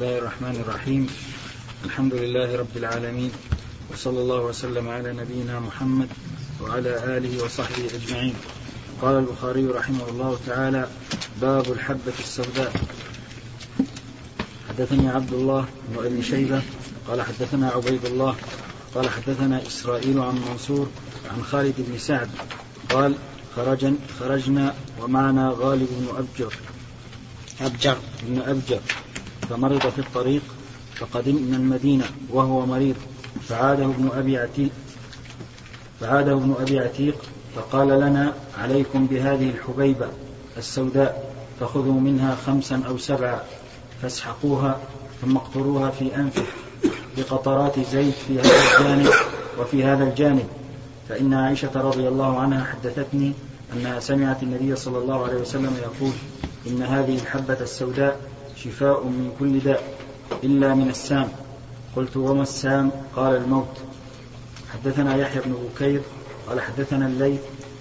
الله الرحمن الرحيم. الحمد لله رب العالمين وصلى الله وسلم على نبينا محمد وعلى آله وصحبه أجمعين. قال البخاري رحمه الله تعالى باب الحبة السوداء. حدثني عبد الله بن أبي شيبة قال حدثنا عبيد الله قال حدثنا إسرائيل عن منصور عن خالد بن سعد قال خرجن خرجنا ومعنا غالب بن أبجر. أبجر. بن أبجر. فمرض في الطريق فقدمنا المدينة وهو مريض فعاده ابن أبي عتيق فعاده ابن أبي عتيق فقال لنا عليكم بهذه الحبيبة السوداء فخذوا منها خمسا أو سبعا فاسحقوها ثم اقطروها في أنفه بقطرات زيت في هذا الجانب وفي هذا الجانب. فإن عائشة رضي الله عنها حدثتني أنها سمعت النبي صلى الله عليه وسلم يقول إن هذه الحبة السوداء شفاء من كل داء إلا من السام. قلت وما السام؟ قال الموت. حدثنا يحيى بن بكير قال حدثنا الليث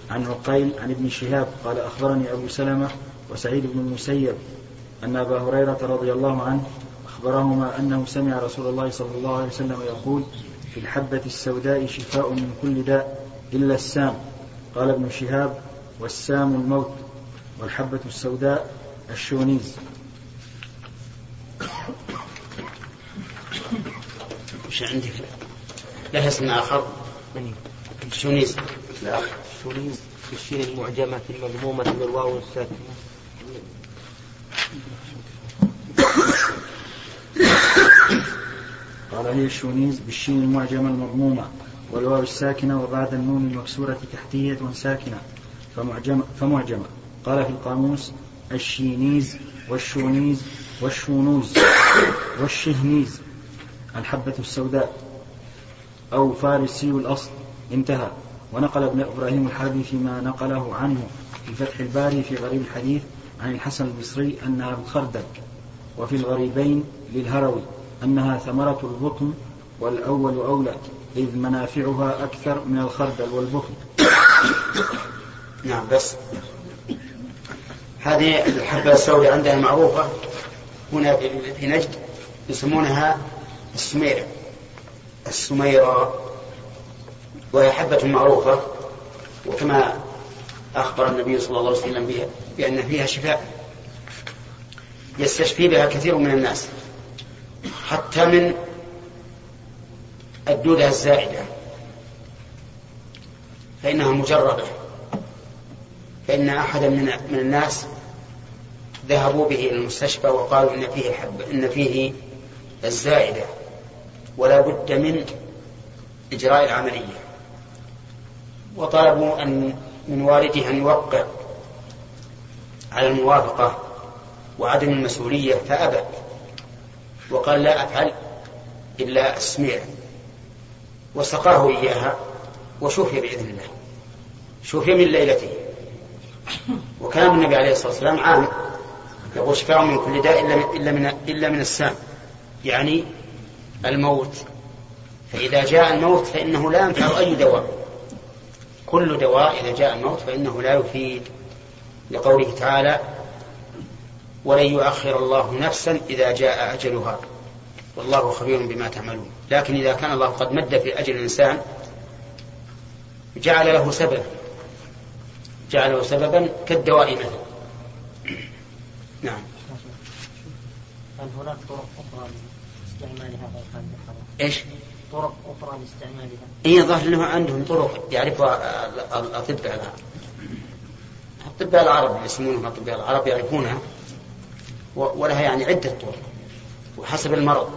عن عقيل عن ابن شهاب قال أخبرني أبو سلمة وسعيد بن المسيب أن أبا هريرة رضي الله عنه أخبرهما أنه سمع رسول الله صلى الله عليه وسلم يقول في الحبة السوداء شفاء من كل داء إلا السام. قال ابن شهاب والسام الموت والحبة السوداء الشونيز. وش عندك لها اسم آخر. الشونيز لا الشونيز في الشين المعجمة المضمومة بالواو الساكنة قال هي الشونيز بالشين المعجمة المضمومة والواو الساكنة وبعد النون المكسورة تحتية ساكنة. فمعجمة, فمعجمة. قال في القاموس الشينيز والشونيز والشونوز والشهنيز. الحبة السوداء أو فارسي الأصل انتهى. ونقل ابن إبراهيم الحربي فيما نقله عنه في فتح الباري في غريب الحديث عن الحسن البصري أنها الخردل وفي الغريبين للهروي أنها ثمرة البطن والأول أولى إذ منافعها أكثر من الخردل والبطن. نعم بس. هذه الحبة السوداء عندنا معروفة هنا في نجد يسمونها السميرة السميرة وهي حبة معروفة وكما أخبر النبي صلى الله عليه وسلم بأن فيها شفاء يستشفي بها كثير من الناس حتى من الدودة الزائدة فإنها مجربة فإن أحدا من من الناس ذهبوا به إلى المستشفى وقالوا إن فيه حب إن فيه الزائدة ولا بد من إجراء العملية. وطلبوا أن من والده أن يوقع على الموافقة وعدم المسؤولية فأبى. وقال لا أفعل إلا السميع وسقاه إياها وشفي بإذن الله. شفي من ليلته. وكان النبي عليه الصلاة والسلام عام يقول شفاء من كل داء إلا من, إلا من, إلا من السام. يعني الموت. فإذا جاء الموت فإنه لا ينفع أي دواء. كل دواء إذا جاء الموت فإنه لا يفيد. لقوله تعالى ولن يؤخر الله نفسا إذا جاء أجلها. والله خبير بما تعملون. لكن إذا كان الله قد مد في أجل الإنسان جعل له سبب جعل له سببا كالدواء مثلا. نعم. هل هناك طرق أخرى إيش؟ طرق أخرى لاستعمالها؟ اي ظهر إنه عندهم طرق يعرفها الأطباء. العرب. الأطباء العرب يسمونهم الأطباء العرب يعرفونها ولها يعني عدة طرق وحسب المرض.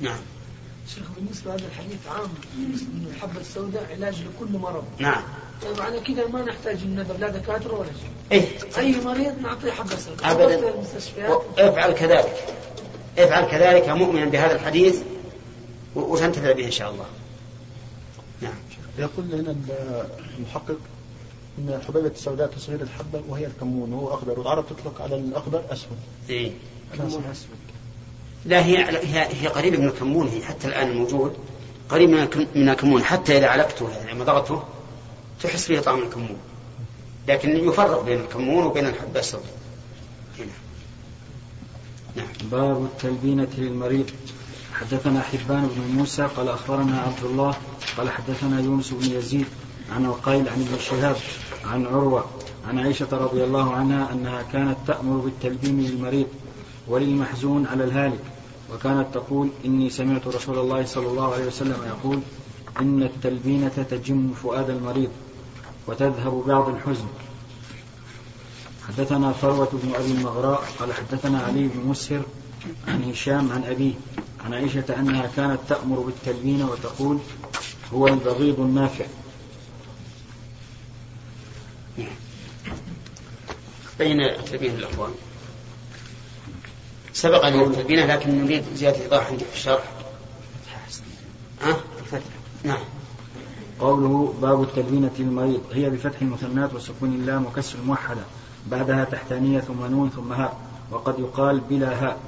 نعم. شيخ بالنسبة لهذا الحديث عام أن الحبة السوداء علاج لكل مرض. نعم. طيب على كذا ما نحتاج النذر لا دكاترة ولا شيء. إيه؟ أي مريض نعطيه حبة سوداء. أبدا. افعل كذلك. افعل كذلك مؤمنا بهذا الحديث وتنتفع به إن شاء الله نعم يقول هنا المحقق إن الحبيبة السوداء تصغير الحبة وهي الكمون وهو أخضر والعرب تطلق على الأخضر أسود. إيه كمون أسود. لا هي هي هي قريبة من الكمون هي حتى الآن الموجود قريب من الكمون حتى إذا علقته يعني مضغته تحس فيه طعم الكمون. لكن يفرق بين الكمون وبين الحبة السوداء. نعم باب التلبينة للمريض. حدثنا حبان بن موسى قال أخبرنا عبد الله قال حدثنا يونس بن يزيد عن عقيل عن ابن شهاب عن عروة عن عائشة رضي الله عنها أنها كانت تأمر بالتلبين للمريض وللمحزون على الهالك وكانت تقول إني سمعت رسول الله صلى الله عليه وسلم يقول إن التلبينة تجم فؤاد المريض وتذهب بعض الحزن. حدثنا فروة بن أبي المغراء قال حدثنا علي بن مسهر عن هشام عن أبيه عن عائشة أنها كانت تأمر بالتلبين وتقول هو البغيض النافع. بين التلبينة للأخوان سبق أن التلبينة لكن نريد زيادة إيضاح عندك في الشرح. ها؟ نعم. قوله باب التلبينة للمريض. هي بفتح المثنات وسكون اللام وكسر الموحدة. بعدها تحتانية ثم نون ثم هاء وقد يقال بلا هاء.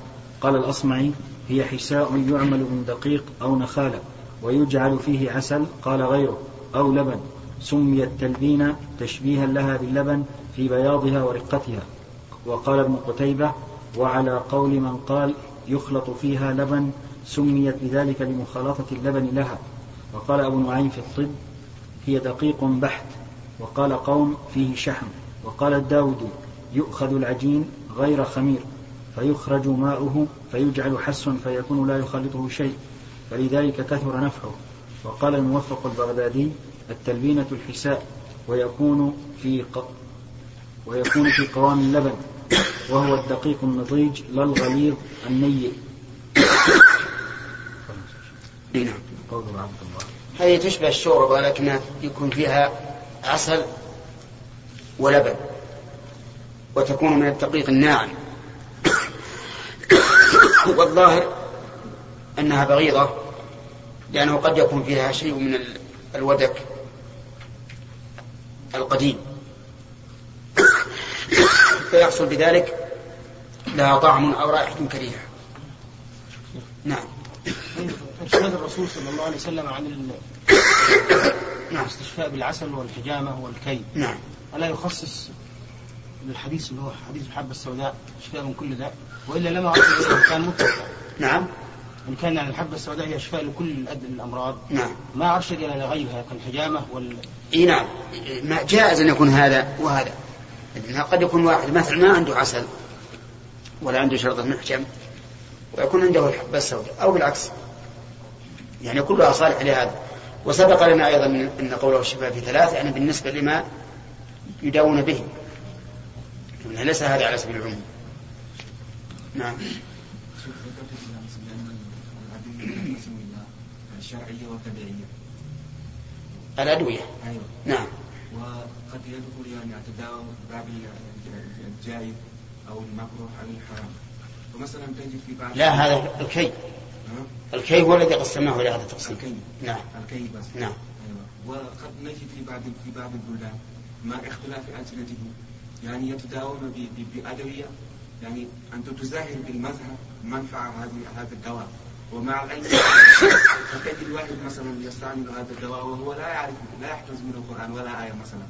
قال الأصمعي هي حساء يعمل من دقيق أو نخالة ويجعل فيه عسل قال غيره أو لبن. سميت تلبينة تشبيها لها باللبن في بياضها ورقتها. وقال ابن قتيبة وعلى قول من قال يخلط فيها لبن سميت بذلك لمخالطة اللبن لها. وقال أبو نعيم في الطب هي دقيق بحت. وقال قوم فيه شحم. وقال الداودي يؤخذ العجين غير خمير فيخرج ماؤه فيجعل حس فيكون لا يخلطه شيء فلذلك كثر نفعه. وقال الموفق البغدادي التلبينة الحساء ويكون في ق... ويكون في قوام اللبن وهو الدقيق النضيج لا الغليظ النيء. نعم. قول عبد الله. هذه تشبه الشوربة لكنها يكون فيها عسل ولبن وتكون من الدقيق الناعم. والظاهر أنها بغيضة لأنه قد يكون فيها شيء من ال- الودك القديم. فيحصل بذلك لها طعم أو رائحة كريهة. نعم. إرشاد الرسول صلى الله عليه وسلم عن ال- نعم. الاستشفاء بالعسل والحجامة والكي نعم. ألا يخصص الحديث اللي هو حديث الحبة السوداء شفاء من كل داء وإلا لما كان مطلق نعم. إن كان الحبة السوداء هي شفاء لكل الأمراض. نعم. ما أرشد إلى غيرها كالحجامة وال إي نعم. ما جائز أن يكون هذا وهذا. لأنها قد يكون واحد. مثلا ما عنده عسل ولا عنده شرطة محجم ويكون عنده الحبة السوداء أو بالعكس. يعني كلها صالح لهذا. وسبق لنا أيضا أن قوله الشفاء في ثلاث يعني بالنسبة لما يداوون به. ليس هذا على سبيل العموم. نعم. الشرعية والتبعية الأدوية. أيوة نعم. وقد يدخل يعني أتداوى باب الجائز أو المكروه أو الحرام. ومثلا تجد في بعض لا هذا الكي؟ الكي هو الذي قسمناه إلى هذا التقسيم. الكي. نعم. الكي بس. نعم. أيوة. وقد نجد في بعض في بعض البلدان مع اختلاف ألسنتهم يعني ب- بأدوية. يعني أن تزاحم بالمذهب منفعة هذه هذا الدواء. ومع العلم فتجد الواحد مثلا يستعمل هذا الدواء وهو لا يعرف لا يحفظ من القرآن ولا آية مثلا.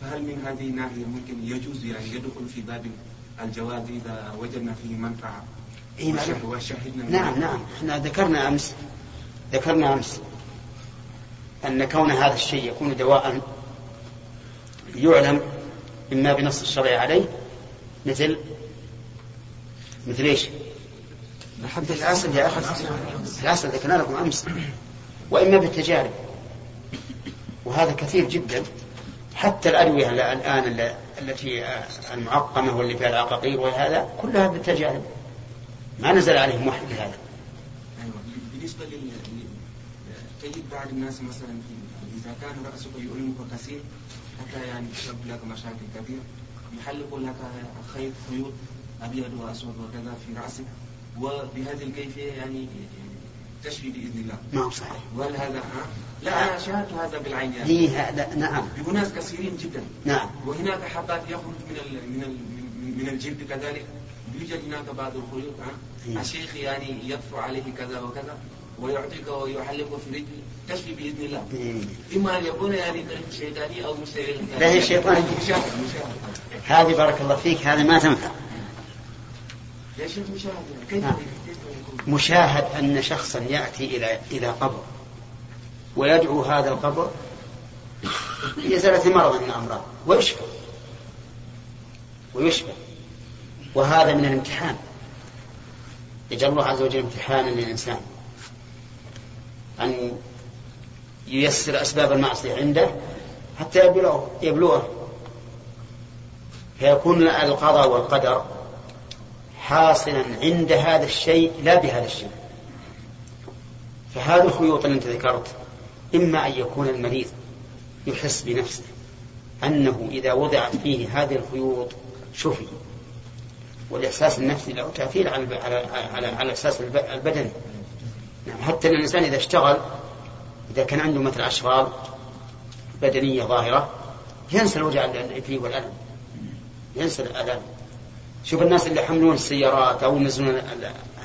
فهل من هذه الناحية ممكن يجوز يعني يدخل في باب الجواز إذا وجدنا فيه منفعة إيه نعم. وشه- وشهدنا نعم نعم. إحنا ذكرنا امس ذكرنا أمس أن كون هذا الشيء يكون دواء يعلم اما بنص الشرع عليه مثل مثل إيش؟ مثل العسل يا أخي العسل ذكرنا لكم أمس. وإما بالتجارب. وهذا كثير جدا. حتى الأدوية ال- الآن ال- التي آه، المعقمة واللي فيها العقاقير وهذا كلها بالتجارب. ما نزل عليهم وحي بهذا. أيوة. بالنسبة لل تجد بعض الناس مثلا إذا كان رأسك يؤلمك كثير حتى يعني تسبب لك مشاكل كثيرة يحلق لك خيط خيوط أبيض وأسود وكذا في رأسك. وبهذه الكيفية يعني تشفي بإذن الله. هو صحيح. وهل هذا ها؟ لا أنا شاهدت هذا بالعين يعني. هي هذا نعم. بناس كثيرين جدا. نعم. وهناك حبات يخرج من ال من ال من- الجلد كذلك. يوجد هناك بعض الخيوط نعم. ها الشيخ يعني يدفع عليه كذا وكذا. ويعطيك ويحلق في رجل. تشفي بإذن الله. إيه. إما أن يكون يعني شيطاني أو مش لا هي شيطاني. مشاهد مشاهد هذه بارك الله فيك هذه ما تنفع. يا شيخ مشاهد كيف يكون؟ مشاهد أن شخصا يأتي إلى إلى قبر ويدعو هذا القبر لإزالة مرض من الأمراض. ويشفى. ويشفى. وهذا من الامتحان. يجعل الله عز وجل امتحانا للإنسان. أن ييسر أسباب المعصية عنده حتى يبلغه يبلغه. فيكون القضاء والقدر حاصلا عند هذا الشيء لا بهذا الشيء. فهذه الخيوط أنت ذكرت. إما أن يكون المريض يحس بنفسه أنه إذا وضعت فيه هذه الخيوط شفي. والإحساس النفسي له تأثير على على على, على الاحساس الب- البدني نعم حتى الإنسان إذا اشتغل إذا كان عنده مثل أشغال بدنية ظاهرة ينسى الوجع اللي فيه والألم. ينسى الألم. شوف الناس اللي يحملون السيارات أو ينزلون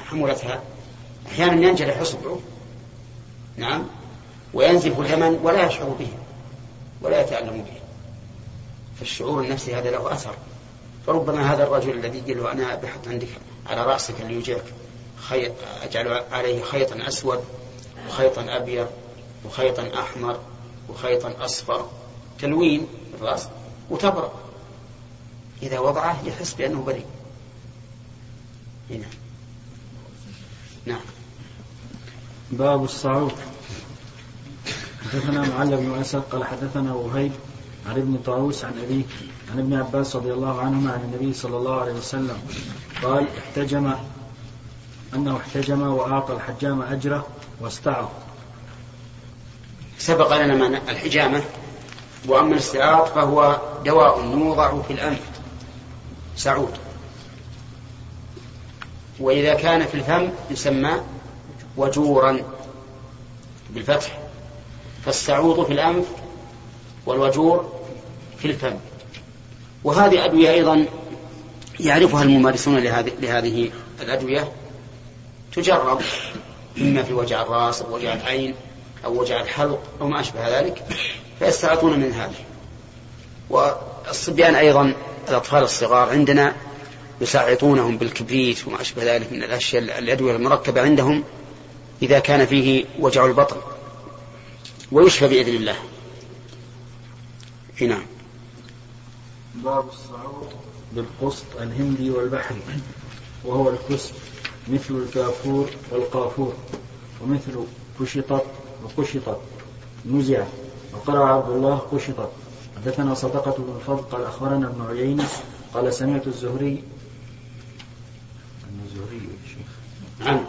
حمولتها أحيانا ينجرح اصبعه نعم. وينزف اليمن ولا يشعر به ولا يتألم به. فالشعور النفسي هذا له أثر. فربما هذا الرجل الذي يقول له أنا بحط عندك على رأسك اللي يوجعك خيط أجعل عليه خيطا أسود وخيطا أبيض وخيطا أحمر وخيطا أصفر. تلوين الرأس وتبرأ. إذا وضعه يحس بأنه بريء. هنا. نعم. باب الصعود حدثنا معل بن أسد قال حدثنا وهيب عن ابن طاووس عن ابيه عن ابن عباس رضي الله عنهما عن النبي صلى الله عليه وسلم قال احتجم أنه احتجم وأعطى الحجام أجره واستعظ سبق لنا معنى الحجامة وأما الاستعاض فهو دواء يوضع في الأنف سعود. وإذا كان في الفم يسمى وجورا بالفتح فالسعوط في الأنف والوجور في الفم. وهذه أدوية أيضا يعرفها الممارسون لهذه, لهذه الأدوية. تجرب إما في وجع الرأس أو وجع العين أو وجع الحلق أو ما أشبه ذلك فيستعطون من هذا. والصبيان أيضا الأطفال الصغار عندنا يسعطونهم بالكبريت وما أشبه ذلك من الأشياء الأدوية المركبة عندهم إذا كان فيه وجع البطن. ويشفى بإذن الله. نعم. باب الصعود بالقسط الهندي والبحري وهو الكسب مثل الكافور والقافور ومثل كشطت وقشطت. نزعت وقرأ عبد الله قشطت. حدثنا صدقة بن الفضل قال أخبرنا ابن عيينة قال سمعت الزهري. الزهري يا شيخ. عن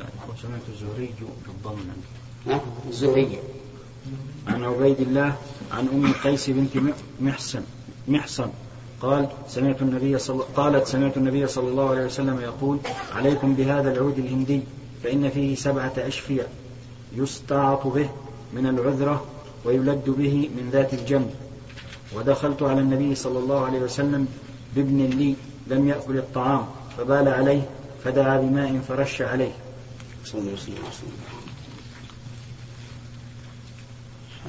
لا، سمعت الزهري بالضمن. ها؟ الزهرية عن عبيد الله عن أم قيس بنت محسن محصن. قال سمعت النبي صلى قالت سمعت النبي صلى الله عليه وسلم يقول عليكم بهذا العود الهندي فإن فيه سبعة أشفية يستعط به من العذرة ويلد به من ذات الجنب. ودخلت على النبي صلى الله عليه وسلم بابن لي لم يأكل الطعام فبال عليه فدعا بماء فرش عليه. صلى الله عليه وسلم.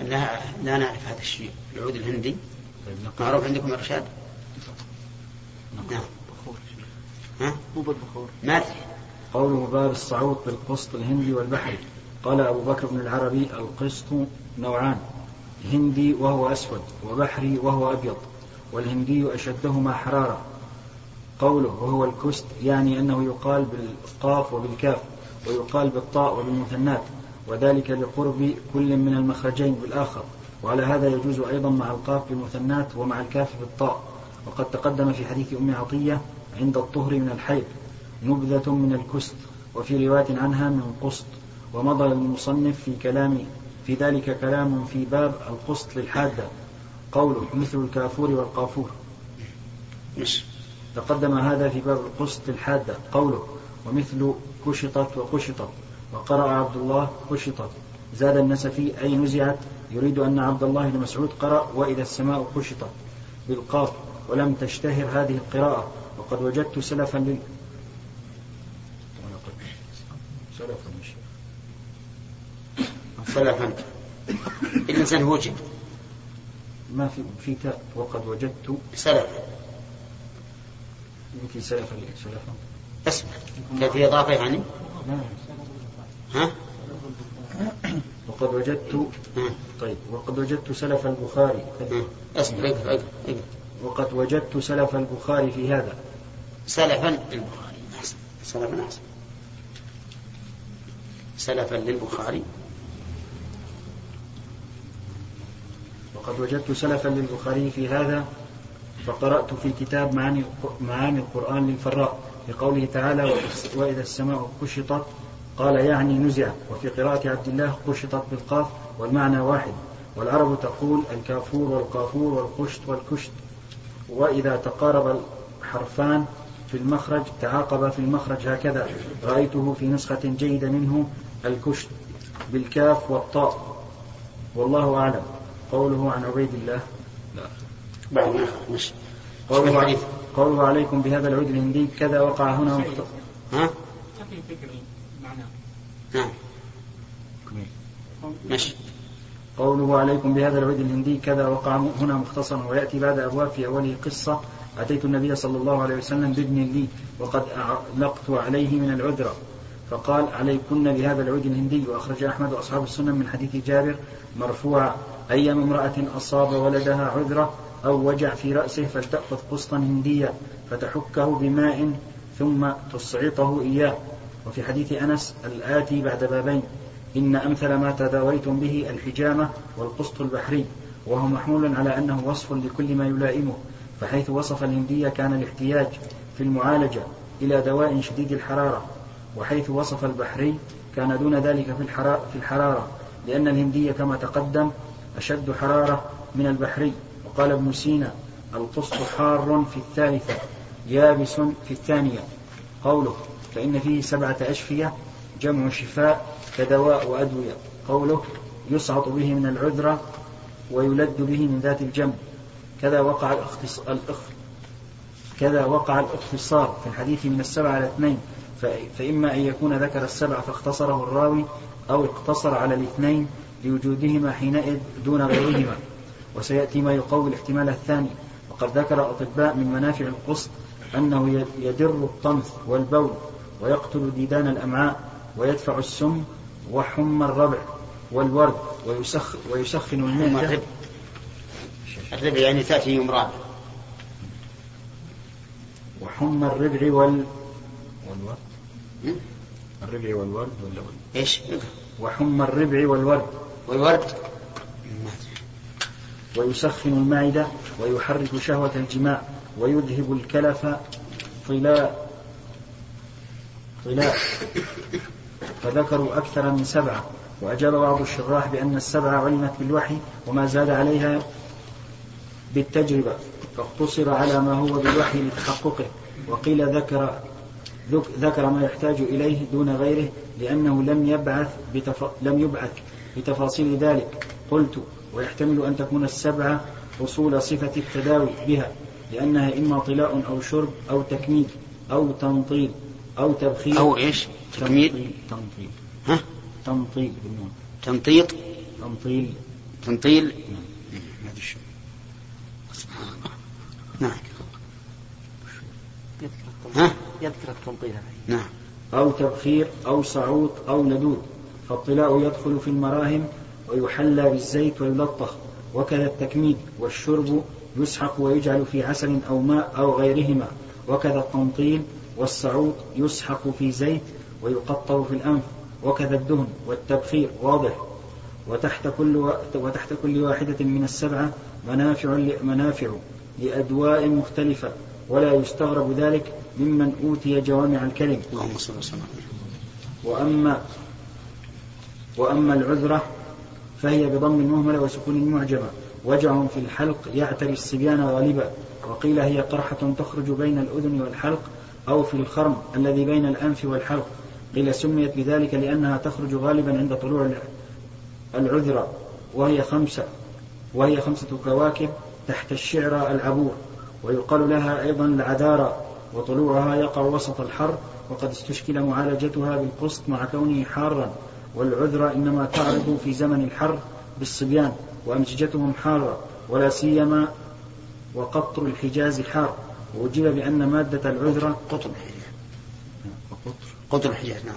لا لا نعرف هذا الشيء العود الهندي؟ معروف عندكم الرشاد نعم. ها؟ مو بالبخور ما قوله باب الصعود بالقسط الهندي والبحري. قال أبو بكر بن العربي القسط نوعان. هندي وهو أسود وبحري وهو أبيض والهندي أشدهما حرارة. قوله وهو الكست يعني أنه يقال بالقاف وبالكاف ويقال بالطاء وبالمثنات وذلك لقرب كل من المخرجين بالآخر. وعلى هذا يجوز أيضا مع القاف بالمثنات ومع الكاف بالطاء. وقد تقدم في حديث أم عطية عند الطهر من الحيض نبذة من الكست وفي رواية عنها من قسط ومضى المصنف في كلام في ذلك كلام في باب القسط للحادة قوله مثل الكافور والقافور. تقدم هذا في باب القسط الحادة قوله ومثل كشطت وقشطت وقرأ عبد الله كشطت. زاد النسفي أي نزعت؟ يريد أن عبد الله بن مسعود قرأ وإذا السماء كشطت. بالقاف ولم تشتهر هذه القراءة وقد وجدت سلفا لل سلفا الإنسان وجد. ما في في تاء وقد وجدت سلف يمكن سلفا سلفا. اسمع. لا في إضافة يعني ها؟ وقد وجدت طيب. وقد وجدت سلف البخاري. اسمع اقرأ اقرأ. وقد وجدت سلف البخاري في هذا. سلفا للبخاري. أحسن سلفا أحسن سلفا للبخاري. وقد وجدت سلفا للبخاري في هذا فقرأت في كتاب معاني معاني القرآن للفراء لقوله تعالى وإذا السماء كشطت قال يعني نزعت وفي قراءة عبد الله كشطت بالقاف والمعنى واحد. والعرب تقول الكافور والقافور والقشط والكشط وإذا تقارب الحرفان في المخرج تعاقب في المخرج هكذا. رأيته في نسخة جيدة منه الكشط بالكاف والطاء. والله أعلم. قوله عن عبيد الله. بعد ما مش قوله, الحديث. قوله عليكم بهذا العود الهندي كذا وقع هنا مختصر ها؟ معناه نعم ماشي. قوله عليكم بهذا العود الهندي كذا وقع هنا مختصرا ويأتي بعد أبواب في أوله قصة. أتيت النبي صلى الله عليه وسلم بابن لي وقد أعلقت عليه من العذرة فقال عليكن بهذا العود الهندي. وأخرج أحمد وأصحاب السنن من حديث جابر مرفوعا أيما امرأة أصاب ولدها عذرة أو وجع في رأسه فلتأخذ قسطا هنديا فتحكه بماء ثم تصعطه إياه. وفي حديث أنس الآتي بعد بابين. إن أمثل ما تداويتم به الحجامة والقسط البحري وهو محمول على أنه وصف لكل ما يلائمه فحيث وصف الهندية كان الاحتياج في المعالجة إلى دواء شديد الحرارة وحيث وصف البحري كان دون ذلك في الحرارة, لأن الهندية كما تقدم أشد حرارة من البحري. وقال ابن سينا القسط حار في الثالثة يابس في الثانية. قوله فإن فيه سبعة أشفية جمع شفاء كدواء وأدوية. قوله يسعط به من العذرة ويلد به من ذات الجنب كذا وقع الاختص... كذا وقع الاختصار في الحديث من السبعة على اثنين. فإما أن يكون ذكر السبع فاختصره الراوي أو اقتصر على الاثنين لوجودهما حينئذ دون غيرهما. وسيأتي ما يقوي الاحتمال الثاني. وقد ذكر أطباء من منافع القسط أنه يدر الطمث والبول ويقتل ديدان الأمعاء ويدفع السم وحمى الربع والورد ويسخ ويسخن المعدة الربع. الربع. يعني تأتي يوم رابع. وحمى الربع وال والورد. الربع والورد ولا وال إيش؟ وحمى الربع والورد والورد. ويسخن المعدة ويحرك شهوة الجماع ويذهب الكلف طلاء طلاء. فذكروا أكثر من سبعة وأجاب بعض الشراح بأن السبعة علمت بالوحي وما زاد عليها بالتجربة فاقتصر على ما هو بالوحي لتحققه وقيل ذكر ذكر ما يحتاج إليه دون غيره لأنه لم يبعث بتف... لم يبعث بتفاصيل ذلك. قلت ويحتمل أن تكون السبعة أصول صفة التداوي بها لأنها إما طلاء أو شرب أو تكميل أو تنطيل. أو تبخير. أو إيش؟ تكميل تنطيل ها؟ تنطيل بالنون. تنطيط تنطيل تنطيل هذا الشيء. نعم. ها؟ يذكر التنطيل نعم. أو تبخير أو صعوط أو لدود فالطلاء يدخل في المراهم ويحلى بالزيت ويلطخ وكذا التكميد والشرب يسحق ويجعل في عسل أو ماء أو غيرهما. وكذا التنطيل والصعود يسحق في زيت ويقطر في الأنف وكذا الدهن والتبخير واضح وتحت كل. وتحت كل واحدة من السبعة منافع. منافع لأدواء مختلفة ولا يستغرب ذلك ممن أوتي جوامع الكلم اللهم صل وسلم وأما وأما العذرة فهي بضم المهملة وسكون المعجمة وجع في الحلق يعتري الصبيان غالبا وقيل هي قرحة تخرج بين الأذن والحلق أو في الخرم الذي بين الأنف والحلق قيل سميت بذلك لأنها تخرج غالبا عند طلوع العذرة وهي خمسة وهي خمسة كواكب تحت الشعر العبور ويقال لها أيضا العذارى وطلوعها يقع وسط الحر وقد استشكل معالجتها بالقسط مع كونه حارا والعذرة إنما تعرض في زمن الحر بالصبيان وأمزجتهم حارة ولا سيما وقطر الحجاز حار. وأجيب بأن مادة العذرة قطب قطر الحجاز. نعم.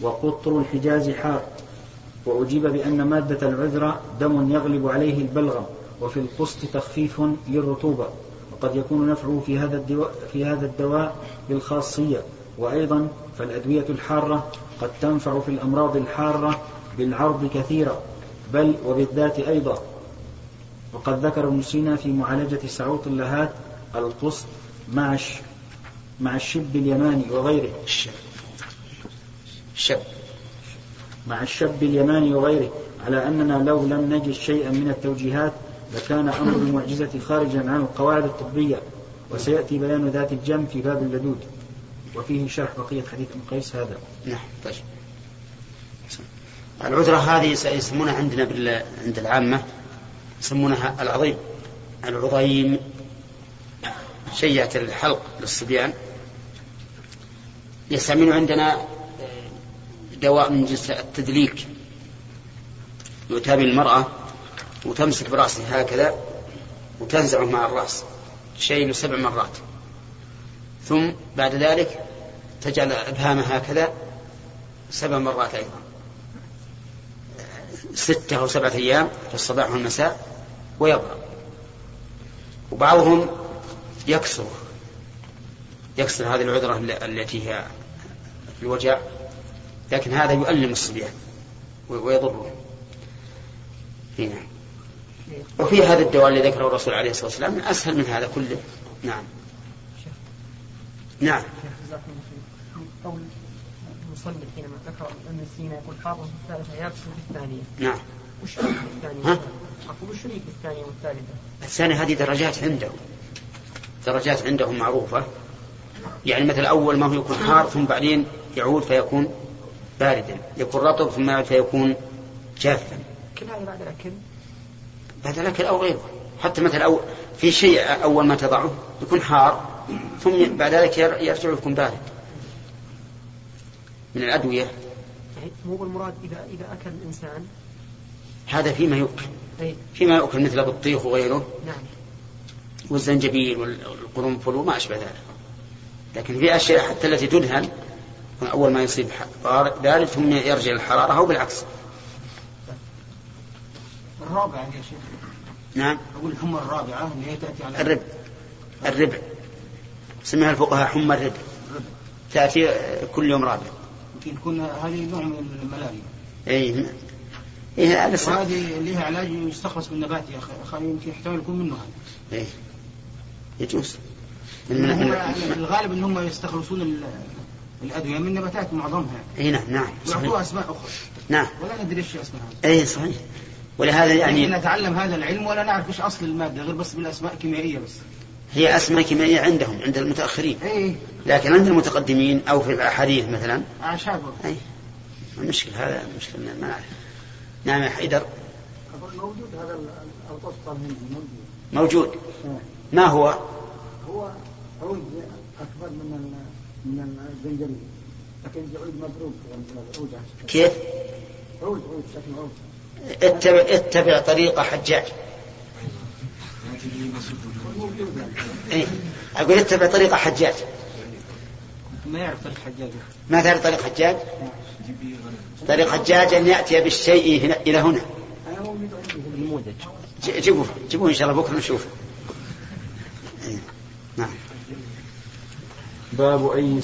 وقطر الحجاز حار. وأجيب بأن مادة العذرة دم يغلب عليه البلغم وفي القسط تخفيف للرطوبة. وقد يكون نفعه في هذا الدواء, في هذا الدواء بالخاصية. وأيضا فالأدوية الحارة قد تنفع في الأمراض الحارة بالعرض كثيرا بل وبالذات أيضا. وقد ذكر ابن سينا في معالجة سعوط اللهات القسط مع مع الشب اليماني وغيره. الشب. الشب. مع الشب اليماني وغيره. على أننا لو لم نجد شيئا من التوجيهات لكان أمر المعجزة خارجا عن القواعد الطبية وسيأتي بيان ذات الجنب في باب اللدود. وفيه شرح بقية حديث ابن قيس هذا. نعم طيب. العذرة هذه يسمونها عندنا بال... عند العامة يسمونها العظيم العظيم. شيئة الحلق للصبيان يستعملون عندنا دواء من جنس التدليك. يؤتى بالمرأة وتمسك برأسها هكذا وتنزعه مع الرأس شيء سبع مرات. ثم بعد ذلك تجعل إبهامها هكذا سبع مرات أيضا. ستة أو سبعة أيام في الصباح والمساء ويبرأ وبعضهم يكسر يكسر هذه العذرة التي هي الوجع لكن هذا يؤلم الصبيان ويضرهم هنا وفي هذا الدواء الذي ذكره الرسول عليه الصلاة والسلام أسهل من هذا كله. نعم. نعم. قول المصنف حينما ذكر أن سينا يقول حافظ في الثالثة يابس في الثانية. نعم. وش في الثانية؟ أقول وش في الثانية والثالثة؟ الثانية هذه درجات عندهم درجات عندهم معروفة. يعني مثل أول ما هو يكون حار ثم بعدين يعود فيكون باردا. يكون رطب ثم يعود فيكون جافا. كل هذا بعد الأكل؟ بعد الأكل أو غيره. حتى مثل أول في شيء أول ما تضعه يكون حار ثم بعد ذلك يرجع يكون بارد. من الأدوية. يعني مو بالمراد إذا إذا أكل الإنسان؟ هذا فيما يؤكل. فيما يؤكل مثل البطيخ وغيره. نعم. والزنجبيل والقرنفل وما أشبه ذلك. لكن في أشياء حتى التي تدهن أول ما يصيب ذلك ثم يرجع الحرارة أو بالعكس. الرابعة يا شيخ. نعم. أقول الحمى الرابعة اللي هي تأتي على الربع. الربع. سميها الفقهاء حمى الربع. تأتي كل يوم رابع. يمكن تكون هذه نوع من الملاريا. اي إيه هذا صح. وهذه لها علاج يستخلص من نبات يا أخي. يمكن يحتمل يكون منه هذا. إيه. يجوز. من الغالب إن هم يستخلصون ال- الأدوية من نباتات معظمها. اي نعم نعم ويعطوها صحيح اسماء أخرى. نعم. ولا ندري إيش اسمها اي صحيح. ولهذا يعني يعني نتعلم هذا العلم ولا نعرف إيش أصل المادة غير بس بالأسماء كيميائيه بس. هي أسماء كيميائية عندهم عند المتأخرين. اي لكن عند المتقدمين أو في الأحاديث مثلا. أعشاب. اي المشكلة هذا مشكله ما نعرف. نعم يا حيدر. موجود هذا القسط الهندي موجود. موجود. ما هو؟ هو عود أكبر من ال- من الزنجبيل لكن عود مضروب. عود كيف؟ عود عود شكل عود. اتبع, اتبع طريق حجاج. إيه؟ أقول اتبع طريق حجاج. ما يعرف طريق حجاج ما تعرف طريق حجاج؟ طريق حجاج أن يأتي بالشيء هنا إلى هنا جيبوه جيبوه إن شاء الله بكرة نشوف إيه. نعم باب أي.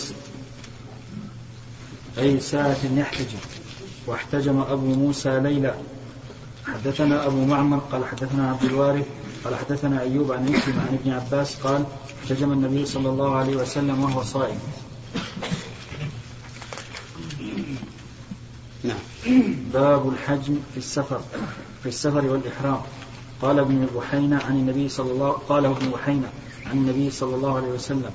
أي ساعة يحتجم واحتجم أبو موسى ليلى حدثنا أبو معمر قال حدثنا عبد الوارث قال حدثنا أيوب عن عن إبن عباس قال احتجم النبي صلى الله عليه وسلم وهو صائم باب الحجم في السفر في السفر والإحرام. قال ابن بحينة عن النبي صلى الله قاله ابن بحينة عن النبي صلى الله عليه وسلم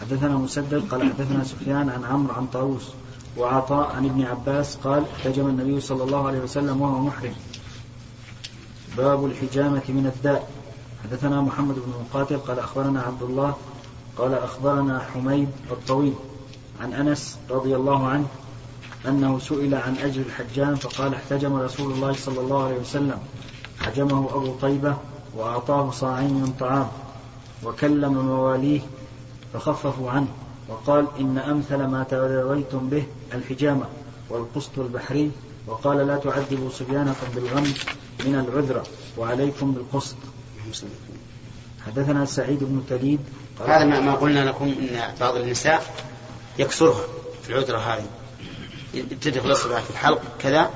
حدثنا مسدد قال حدثنا سفيان عن عمرو عن طاووس وعطاء عن ابن عباس قال احتجم النبي صلى الله عليه وسلم وهو محرم. باب الحجامة من الداء. حدثنا محمد بن مقاتل قال أخبرنا عبد الله قال أخبرنا حميد الطويل عن أنس رضي الله عنه أنه سئل عن أجر الحجام فقال احتجم رسول الله صلى الله عليه وسلم. حجمه أبو طيبة وأعطاه صاعين من طعام وكلم مواليه فخففوا عنه وقال إن أمثل ما تداويتم به الحجامة والقسط البحري وقال لا تعذبوا صبيانكم بالغم من العذرة وعليكم بالقسط. حدثنا سعيد بن تليد. هذا ما قلنا لكم إن بعض النساء يكسرها في العذرة هذه. تدخل اصبعها في الحلق كذا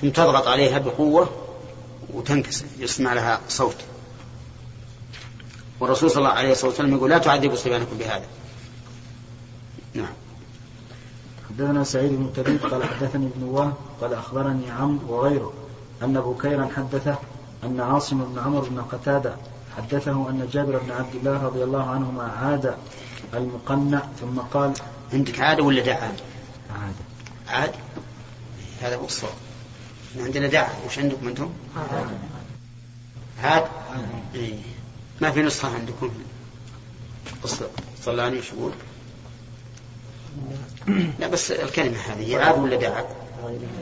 ثم تضغط عليها بقوة وتنكسر يسمع لها صوت. والرسول صلى الله عليه وسلم يقول لا تعذبوا صبيانكم بهذا. نعم. حدثنا سعيد بن تبيب قال حدثني ابن وهب قال أخبرني عمرو وغيره أن بكيرا حدثه أن عاصم بن عمرو بن قتادة حدثه أن جابر بن عبد الله رضي الله عنهما عاد المقنع ثم قال عندك عادة ولا دعاء عاد. عاد؟ هذا هو الصواب. عندنا دعاء وش عندكم أنتم؟ عاد؟ إيه. ما في نسخة عندكم؟ قصة صلاني وش يقول؟ لا بس الكلمة هذه. عاد ولا دعاء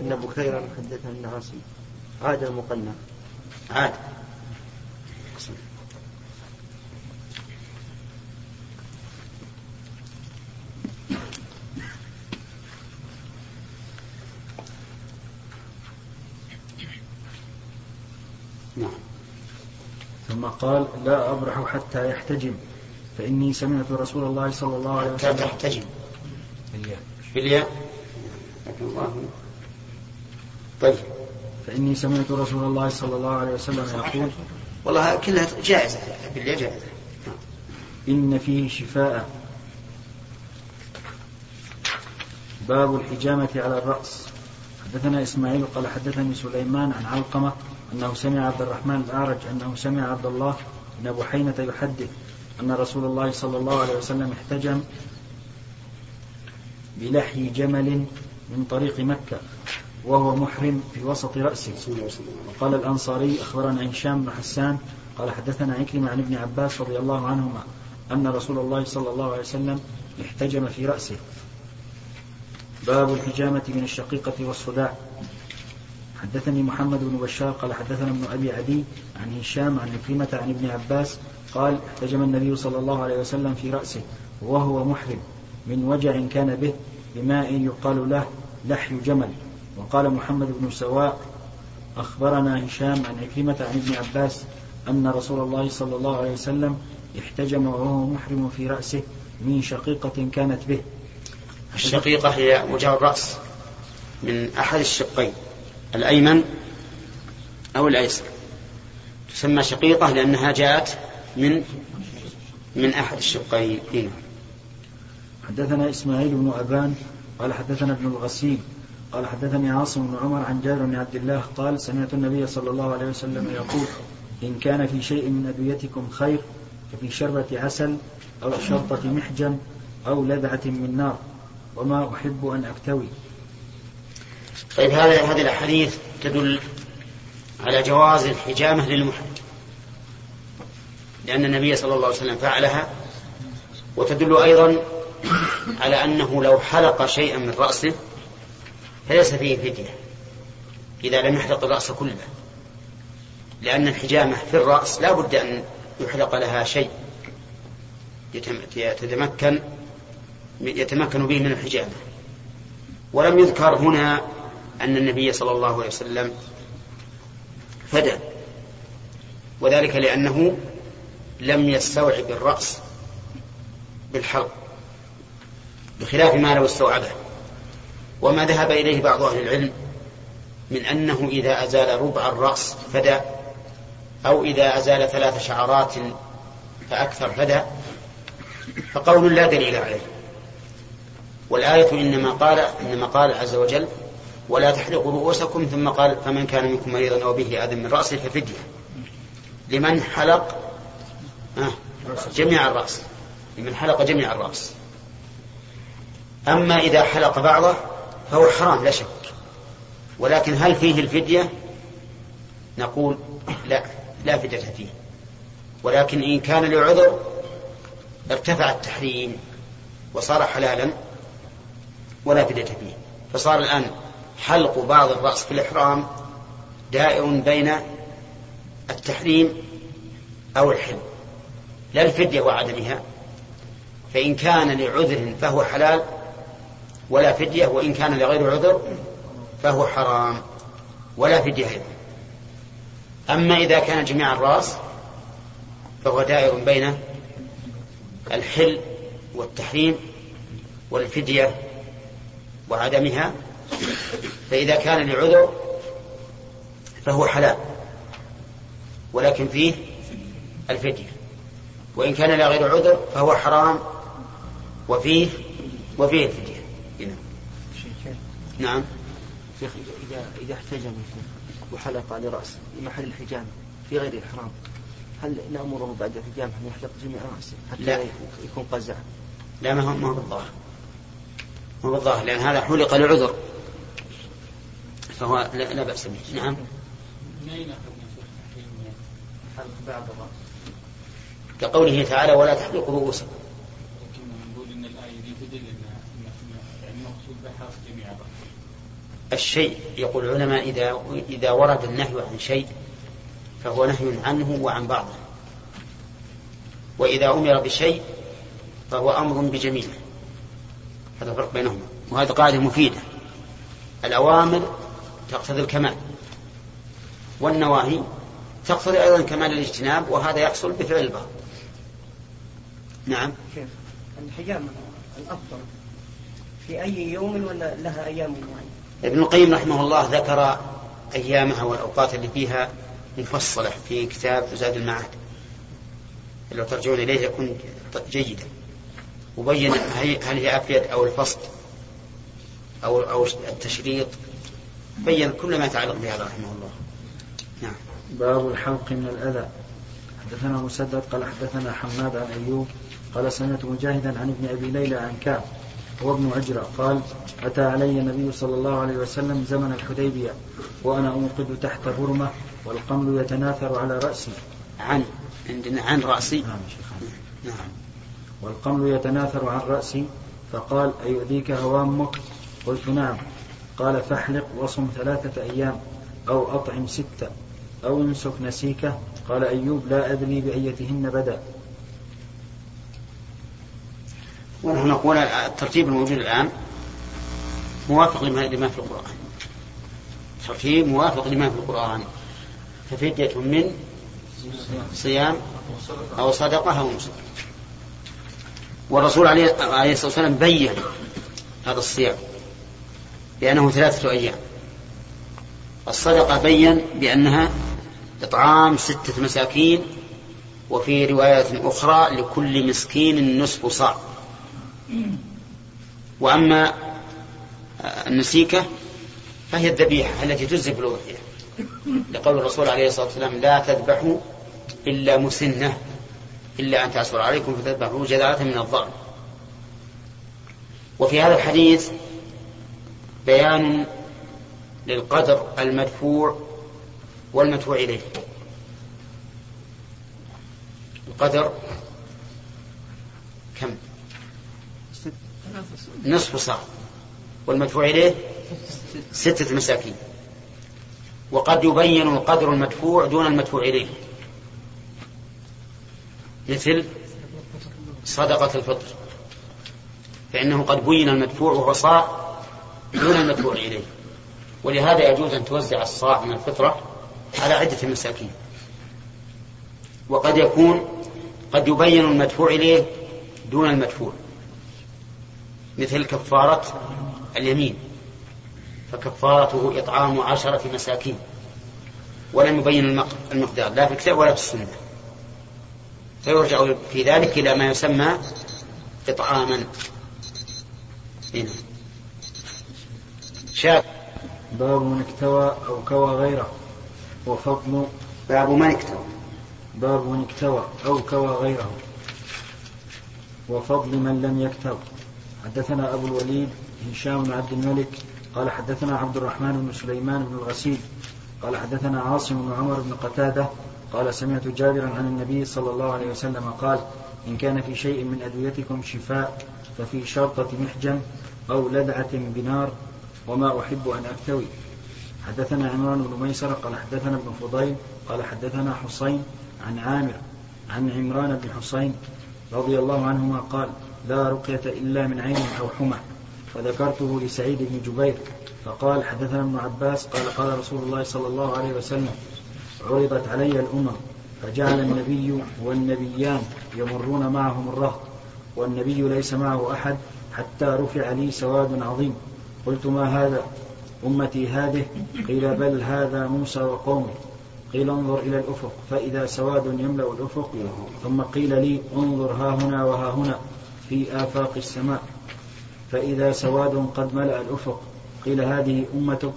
إن بكيرا حدث أن عاصم عاد المقنع. عاد. قال لا أبرح حتى يحتجم فإني سمعت رسول الله صلى الله عليه حتى وسلم تحتجم. بالياء لكن الله طيب. فإني سمعت رسول الله صلى الله عليه وسلم يقول والله كلها جائزة بالياء جائزة. إن فيه شفاء. باب الحجامة على الرأس. حدثنا إسماعيل قال حدثني سليمان عن علقمة أنه سمع عبد الرحمن الأعرج أنه سمع عبد الله بن بحينة يحدث أن رسول الله صلى الله عليه وسلم احتجم بلحي جمل من طريق مكة وهو محرم في وسط رأسه. وقال الأنصاري أخبرنا هشام بن حسان قال حدثنا عكرمة عن ابن عباس رضي الله عنهما أن رسول الله صلى الله عليه وسلم احتجم في رأسه. باب الحجامة من الشقيقة والصداع. حدثني محمد بن بشار قال حدثنا ابن أبي عدي عن هشام عن عكرمة عن ابن عباس قال احتجم النبي صلى الله عليه وسلم في رأسه وهو محرم من وجع كان به بماء يقال له لحي جمل. وقال محمد بن سواء أخبرنا هشام عن عكرمة عن ابن عباس أن رسول الله صلى الله عليه وسلم احتجم وهو محرم في رأسه من شقيقة كانت به. الشقيقة هي وجه الرأس من أحد الشقين. الأيمن أو الأيسر. تسمى شقيقة لأنها جاءت من من أحد الشقين. حدثنا إسماعيل بن أبان قال حدثنا ابن الغسيل قال حدثني عاصم بن عمر عن جابر بن عبد الله قال سمعت النبي صلى الله عليه وسلم يقول إن كان في شيء من أدويتكم خير ففي شربة عسل أو شرطة محجم أو لذعة من نار وما أحب أن أكتوي طيب هذه هذه الأحاديث تدل على جواز الحجامة للمحرم لأن النبي صلى الله عليه وسلم فعلها وتدل أيضا على أنه لو حلق شيئا من رأسه فليس فيه فدية إذا لم يحلق الرأس كله لأن الحجامة في الرأس لا بد أن يحلق لها شيء يتم- يتمكن يتمكن به من الحجامة. ولم يذكر هنا أن النبي صلى الله عليه وسلم فدى. وذلك لأنه لم يستوعب الرأس بالحلق بخلاف ما لو استوعبه. وما ذهب إليه بعض أهل العلم من أنه إذا أزال ربع الرأس فدى أو إذا أزال ثلاث شعرات فأكثر فدى فقول لا دليل عليه. والآية إنما قال إنما قال عز وجل ولا تحلقوا رؤوسكم ثم قال فمن كان منكم مريضا أو به أذى من رأسه ففدية. لمن حلق؟ جميع الرأس. لمن حلق جميع الرأس. أما إذا حلق بعضه فهو حرام لا شك. ولكن هل فيه الفدية؟ نقول لا لا فدية فيه. ولكن إن كان لعذر ارتفع التحريم وصار حلالا ولا فدية فيه. فصار الآن حلق بعض الرأس في الإحرام دائر بين التحريم أو الحل لا الفدية وعدمها فإن كان لعذر فهو حلال ولا فدية وإن كان لغير عذر فهو حرام ولا فدية أيضا. أما إذا كان جميع الرأس فهو دائر بين الحل والتحريم والفدية وعدمها فإذا كان لعذر فهو حلال ولكن فيه الفدية. وإن كان لا غير عذر فهو حرام وفيه وفيه الفدية. هنا. نعم. شيخ إذا إذا احتجم وحلق لرأسه لمحل الحجام في غير الإحرام هل نأمره بعد الحجام أن يحلق جميع رأسه حتى لا. يكون قزع؟ لا ما هو ما هو بالظاهر. ما هو بالظاهر لأن هذا حلق لعذر. فهو لا, لا بأس به. نعم. بعض كقوله تعالى ولا تحلقوا رؤوسكم. لكن نقول إن الآية دي تدل ان إن- يعني المقصود جميع الشيء يقول العلماء إذا إذا ورد النهي عن شيء فهو نهي عنه وعن بعضه. وإذا أمر بشيء فهو أمر بجميعه هذا الفرق بينهما. وهذه قاعدة مفيدة. الأوامر تقتضي الكمال والنواهي تقتضي أيضا كمال الاجتناب وهذا يحصل بفعل البعض نعم. شيخ الحجامة الأفضل في أي يوم ولا لها أيام معينة؟ ابن القيم رحمه الله ذكر أيامها والأوقات اللي فيها مفصلة في كتاب زاد المعاد. لو ترجعون إليه يكون جيدا. وبين هل هي أفيد أو الفصل أو أو التشريط. بين كل ما يتعلق بهذا رحمه الله. نعم. باب الحلق من الأذى. حدثنا مسدد قال حدثنا حماد عن أيوب قال سمعت مجاهدا عن ابن أبي ليلى عن كعب هو ابن عجرة قال أتى علي النبي صلى الله عليه وسلم زمن الحديبية وأنا أوقد تحت برمة والقمل يتناثر على رأسي. عن عندنا عن رأسي؟ نعم. نعم. والقمل يتناثر عن رأسي فقال أيؤذيك هوامك؟ قلت نعم. قال فاحلق وصم ثلاثة أيام أو أطعم ستة أو امسك نسيكه. قال أيوب لا أدري بأيتهن بدأ. ونحن نقول الترتيب الموجود الآن موافق لما في القرآن. ترتيب موافق لما في القرآن. ففدية من صيام أو صدقة أو نسك. والرسول عليه الصلاة والسلام بين هذا الصيام. بأنه ثلاثة أيام. الصدقة بين بأنها إطعام ستة مساكين وفي رواية أخرى لكل مسكين نصف صاع. وأما النسيكة فهي الذبيحة التي تجزي في الأضحية لقول الرسول عليه الصلاة والسلام لا تذبحوا إلا مسنة إلا أن تعصر عليكم فتذبحوا جذعة من الضأن. وفي هذا الحديث بيان للقدر المدفوع والمدفوع إليه. القدر كم؟ نصف صاع. والمدفوع إليه؟ ستة مساكين. وقد يبين القدر المدفوع دون المدفوع إليه. مثل صدقة الفطر. فإنه قد بين المدفوع وهو صاع دون المدفوع إليه. ولهذا يجوز أن توزع الصاع من الفطرة على عدة مساكين. وقد يكون قد يبين المدفوع إليه دون المدفوع. مثل كفارة اليمين. فكفارته إطعام عشرة مساكين. ولم يبين المق- المقدار. لا في الكتاب ولا في السنة. فيرجع في ذلك إلى ما يسمى إطعاما. هنا شاف باب من اكتوى أو كوى غيره وفضل باب من اكتوى. باب من اكتوى أو كوى غيره وفضل من لم يكتو حدثنا أبو الوليد هشام بن عبد الملك قال حدثنا عبد الرحمن بن سليمان بن الغسيل قال حدثنا عاصم بن عمر بن قتادة قال سمعت جابرا عن النبي صلى الله عليه وسلم قال إن كان في شيء من أدويتكم شفاء ففي شرطة محجم أو لدعة بنار وما أحب أن أكتوي حدثنا عمران بن ميسرة قال حدثنا ابن فضيل قال حدثنا حسين عن عامر عن عمران بن حسين رضي الله عنهما قال لا رقية إلا من عين أو حمى وذكرته لسعيد بن جبير فقال حدثنا ابن عباس قال قال رسول الله صلى الله عليه وسلم عرضت علي الأمم فجعل النبي والنبيان يمرون معهم الرهط والنبي ليس معه أحد حتى رفع لي سواد عظيم قلت ما هذا؟ أمتي هذه؟ قيل بل هذا موسى وقومه. قيل انظر إلى الأفق فإذا سواد يملأ الأفق. ثم قيل لي انظر ها هنا وها هنا في آفاق السماء. فإذا سواد قد ملأ الأفق. قيل هذه أمتك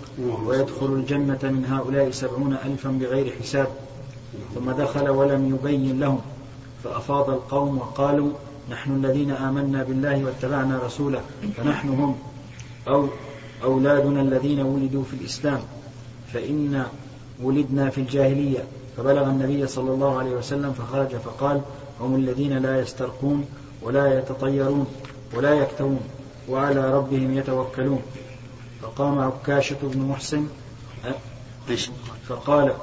ويدخل الجنة من هؤلاء سبعون ألفا بغير حساب. ثم دخل ولم يبين لهم. فأفاض القوم وقالوا نحن الذين آمنا بالله واتبعنا رسوله فنحن هم. أو أولادنا الذين ولدوا في الإسلام فإن ولدنا في الجاهلية. فبلغ النبي صلى الله عليه وسلم فخرج فقال هم الذين لا يسترقون ولا يتطيرون ولا يكتوون وعلى ربهم يتوكلون. فقام عكاشة بن محسن فقال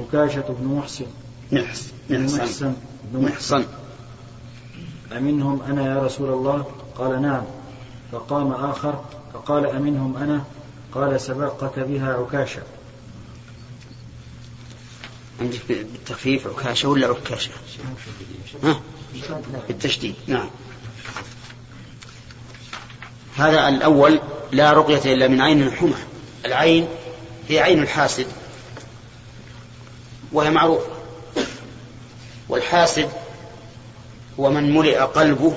عكاشة بن محسن محسن. بن محسن. بن محسن. أمنهم أنا يا رسول الله؟ قال نعم. فقام آخر فقال أمنهم أنا؟ قال سبقك بها عكاشة. عندك بالتخفيف عكاشة ولا عكاشة؟ ها؟ بالتشديد نعم. هذا الأول لا رقية إلا من عين حمى العين هي عين الحاسد وهي معروفة. والحاسد هو من ملئ قلبه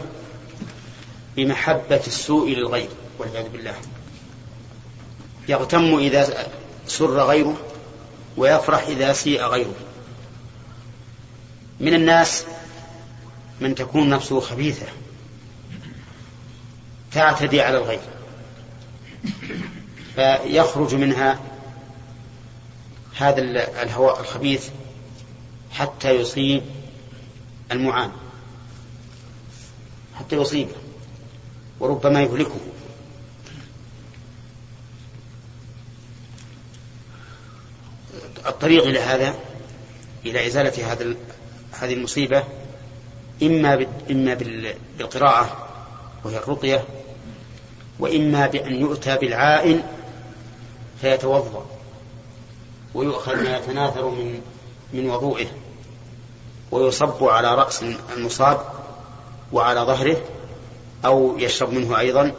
بمحبة السوء للغير والعياذ بالله. يغتم إذا سر غيره ويفرح إذا سيء غيره. من الناس من تكون نفسه خبيثة تعتدي على الغير فيخرج منها هذا الهواء الخبيث حتى يصيب المعان حتى يصيبه وربما يهلكه. الطريق إلى هذا إلى إزالة هذا هذه المصيبة إما إما بالقراءة وهي الرقية وإما بأن يؤتى بالعائن فيتوضأ ويؤخذ ما يتناثر من من وضوئه ويصب على رأس المصاب وعلى ظهره أو يشرب منه أيضا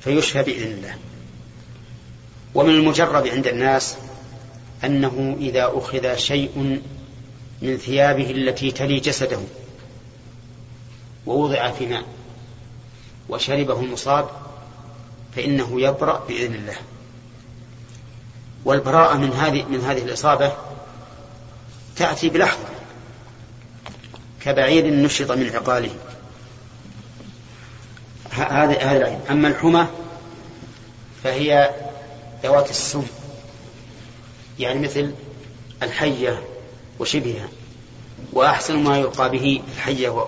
فيشفى بإذن الله. ومن المجرب عند الناس أنه إذا أخذ شيء من ثيابه التي تلي جسده ووضع في ماء وشربه المصاب فإنه يبرأ بإذن الله. والبراءة من هذه من هذه الإصابة تأتي بلحظة كبعير نشط من عقاله. هذا هذا العين. أما الحمى فهي ذوات السم. يعني مثل الحية وشبهها وأحسن ما يلقى به الحية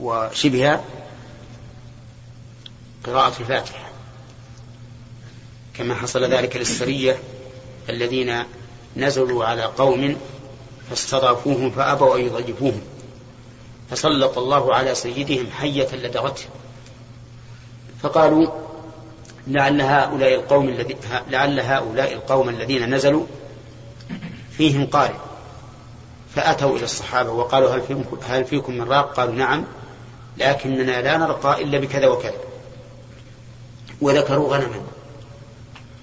وشبهها قراءة الفاتحة. كما حصل ذلك للسرية الذين نزلوا على قوم فاستضافوهم فأبوا أن يضيفوهم فسلط الله على سيدهم حية لدغته. فقالوا لعل هؤلاء القوم الذي لعل هؤلاء القوم الذين نزلوا فيهم قارئ. فأتوا إلى الصحابة وقالوا هل فيكم, هل فيكم من راق؟ قالوا نعم لكننا لا نرقى إلا بكذا وكذا. وذكروا غنما.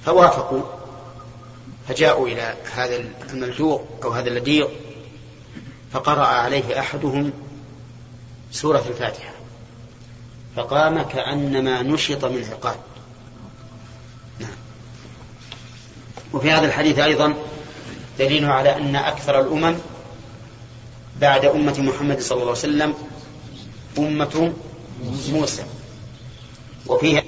فوافقوا. فجاءوا إلى هذا الملجوء أو هذا اللديغ فقرأ عليه أحدهم سورة الفاتحة. فقام كأنما نشط من عقاد. نعم. وفي هذا الحديث أيضا دليل على أن أكثر الأمم بعد أمة محمد صلى الله عليه وسلم أمة موسى. وفيها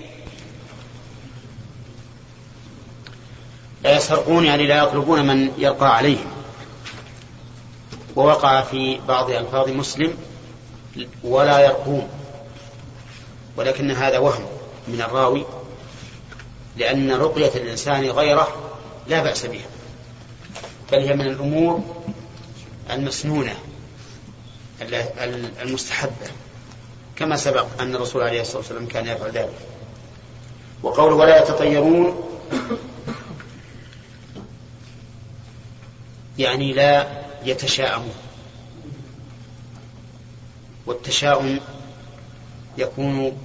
لا يسرقون يعني لا يطلبون من يرقى عليهم. ووقع في بعض ألفاظ مسلم ولا يرقون. ولكن هذا وهم من الراوي لأن رقية الإنسان غيره لا بأس بها. بل هي من الأمور المسنونة المستحبة. كما سبق أن الرسول عليه الصلاة والسلام كان يفعل ذلك. وقوله ولا يتطيرون يعني لا يتشاءمون. والتشاؤم يكون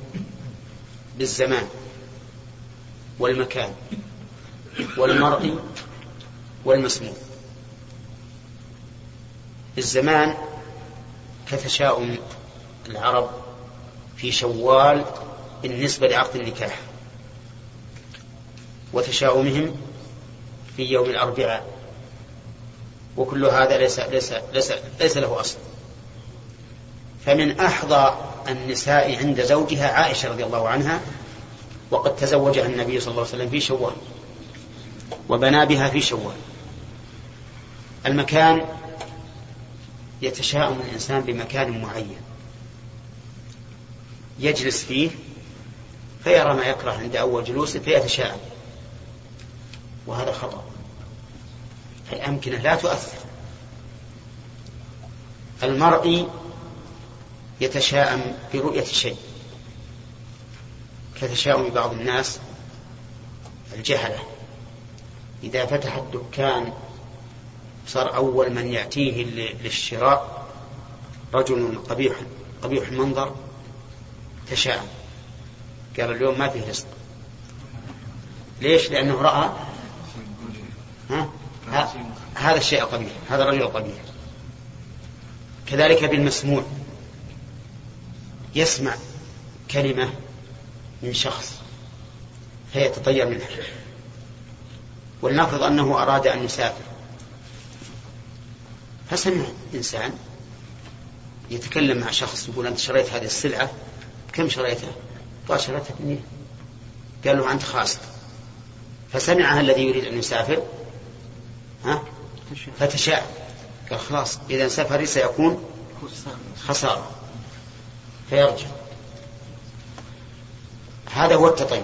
بالزمان والمكان والمرء والمسموع. الزمان كتشاؤم العرب في شوال بالنسبة لعقد النكاح وتشاؤمهم في يوم الأربعاء وكل هذا ليس ليس ليس ليس له أصل. فمن أحظى النساء عند زوجها عائشة رضي الله عنها وقد تزوجها النبي صلى الله عليه وسلم في شوال وبنى بها في شوال. المكان يتشاءم الإنسان بمكان معين. يجلس فيه فيرى ما يكره عند أول جلوسه فيتشاءم. وهذا خطأ. الأمكنة لا تؤثر. المرء يتشاءم برؤية شيء. كتشاؤم بعض الناس الجهلة. إذا فتح الدكان صار أول من يأتيه للشراء رجل قبيح قبيح المنظر تشاءم قال اليوم ما فيه رزق. ليش؟ لأنه رأى ها؟ هذا الشيء القبيح هذا الرجل القبيح. كذلك بالمسموع. يسمع كلمة من شخص فيتطير منها. ولنفرض أنه أراد أن يسافر. فسمع إنسان يتكلم مع شخص يقول أنت شريت هذه السلعة كم شريتها؟ قال شريتها بمئة قال له أنت خاسر فسمعها الذي يريد أن يسافر. ها؟ فتشاء. قال خلاص إذا سفري سيكون خسارة فيرجع. هذا هو التطير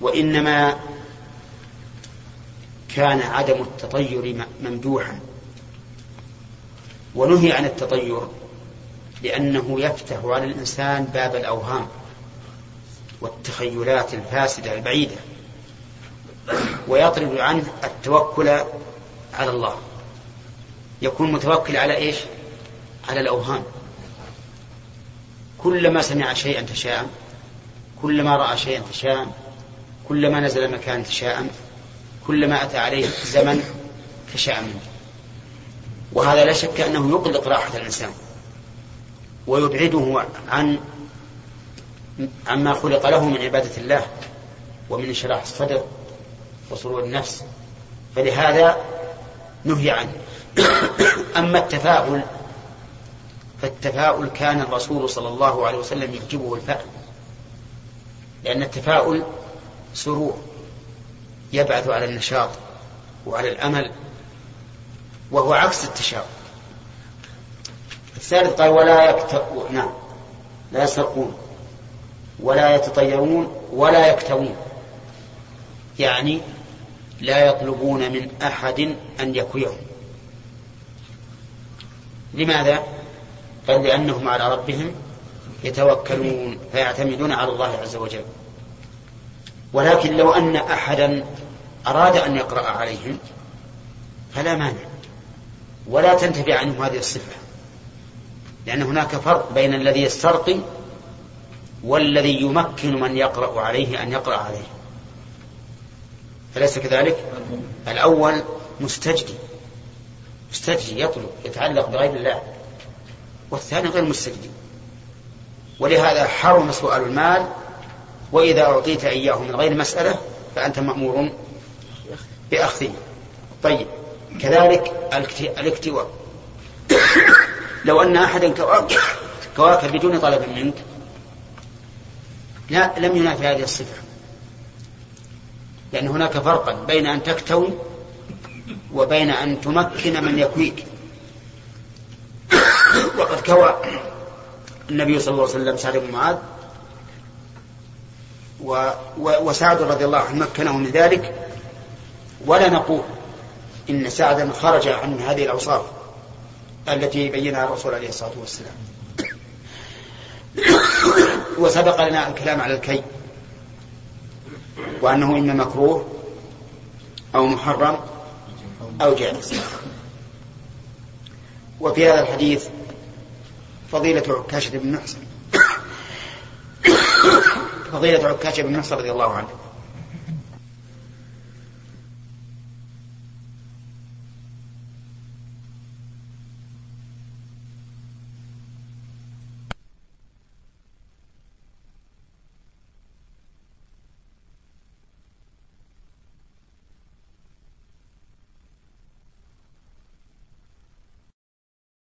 وإنما كان عدم التطير ممدوحا. ونهي عن التطير لأنه يفتح على الإنسان باب الأوهام والتخيلات الفاسدة البعيدة ويطرد عنه التوكل على الله. يكون متوكل على إيش؟ على الأوهام. كلما سمع شيئا تشاءم كلما رأى شيئا تشاءم كلما نزل مكان تشاءم كلما أتى عليه زمن تشاءم منه. وهذا لا شك أنه يقلق راحة الإنسان ويبعده عن عما خلق له من عبادة الله ومن انشراح الصدر وسرور النفس. فلهذا نهي عنه. أما التفاؤل فالتفاؤل كان الرسول صلى الله عليه وسلم يعجبه الفأل. لأن التفاؤل سرور يبعث على النشاط وعلى الأمل وهو عكس التشاؤم. الثالث قال ولا يكت... نعم. لا يسرقون. ولا يتطيرون. ولا يكتوون. يعني لا يطلبون من أحد أن يكويهم. لماذا؟ قال لأنهم على ربهم يتوكلون فيعتمدون على الله عز وجل. ولكن لو أن أحدا أراد أن يقرأ عليهم فلا مانع. ولا تنتفي عنه هذه الصفة. لأن هناك فرق بين الذي يسترقي والذي يمكن من يقرأ عليه أن يقرأ عليه. أليس كذلك؟ الأول مستجدي. مستجدي يطلب يتعلق بغير الله. والثاني غير مستجدي. ولهذا حرم سؤال المال وإذا أعطيت إياه من غير مسألة فأنت مأمور بأخذه. طيب. كذلك الاكتواء. لو أن أحدا كواك بدون طلب منك لا لم ينافي هذه الصفة. لأن هناك فرقا بين أن تكتوي وبين أن تمكن من يكويك. وقد كوى النبي صلى الله عليه وسلم سعد بن معاذ و وسعد رضي الله عنه مكنه من ذلك. ولا نقول إن سعدا خرج عن هذه الأوصاف التي بينها الرسول عليه الصلاة والسلام. وسبق لنا الكلام على الكي وأنه إما مكروه أو محرم أو جائز. وفي هذا الحديث فضيلة عكاشة بن محسن فضيلة عكاشة بن محسن رضي الله عنه.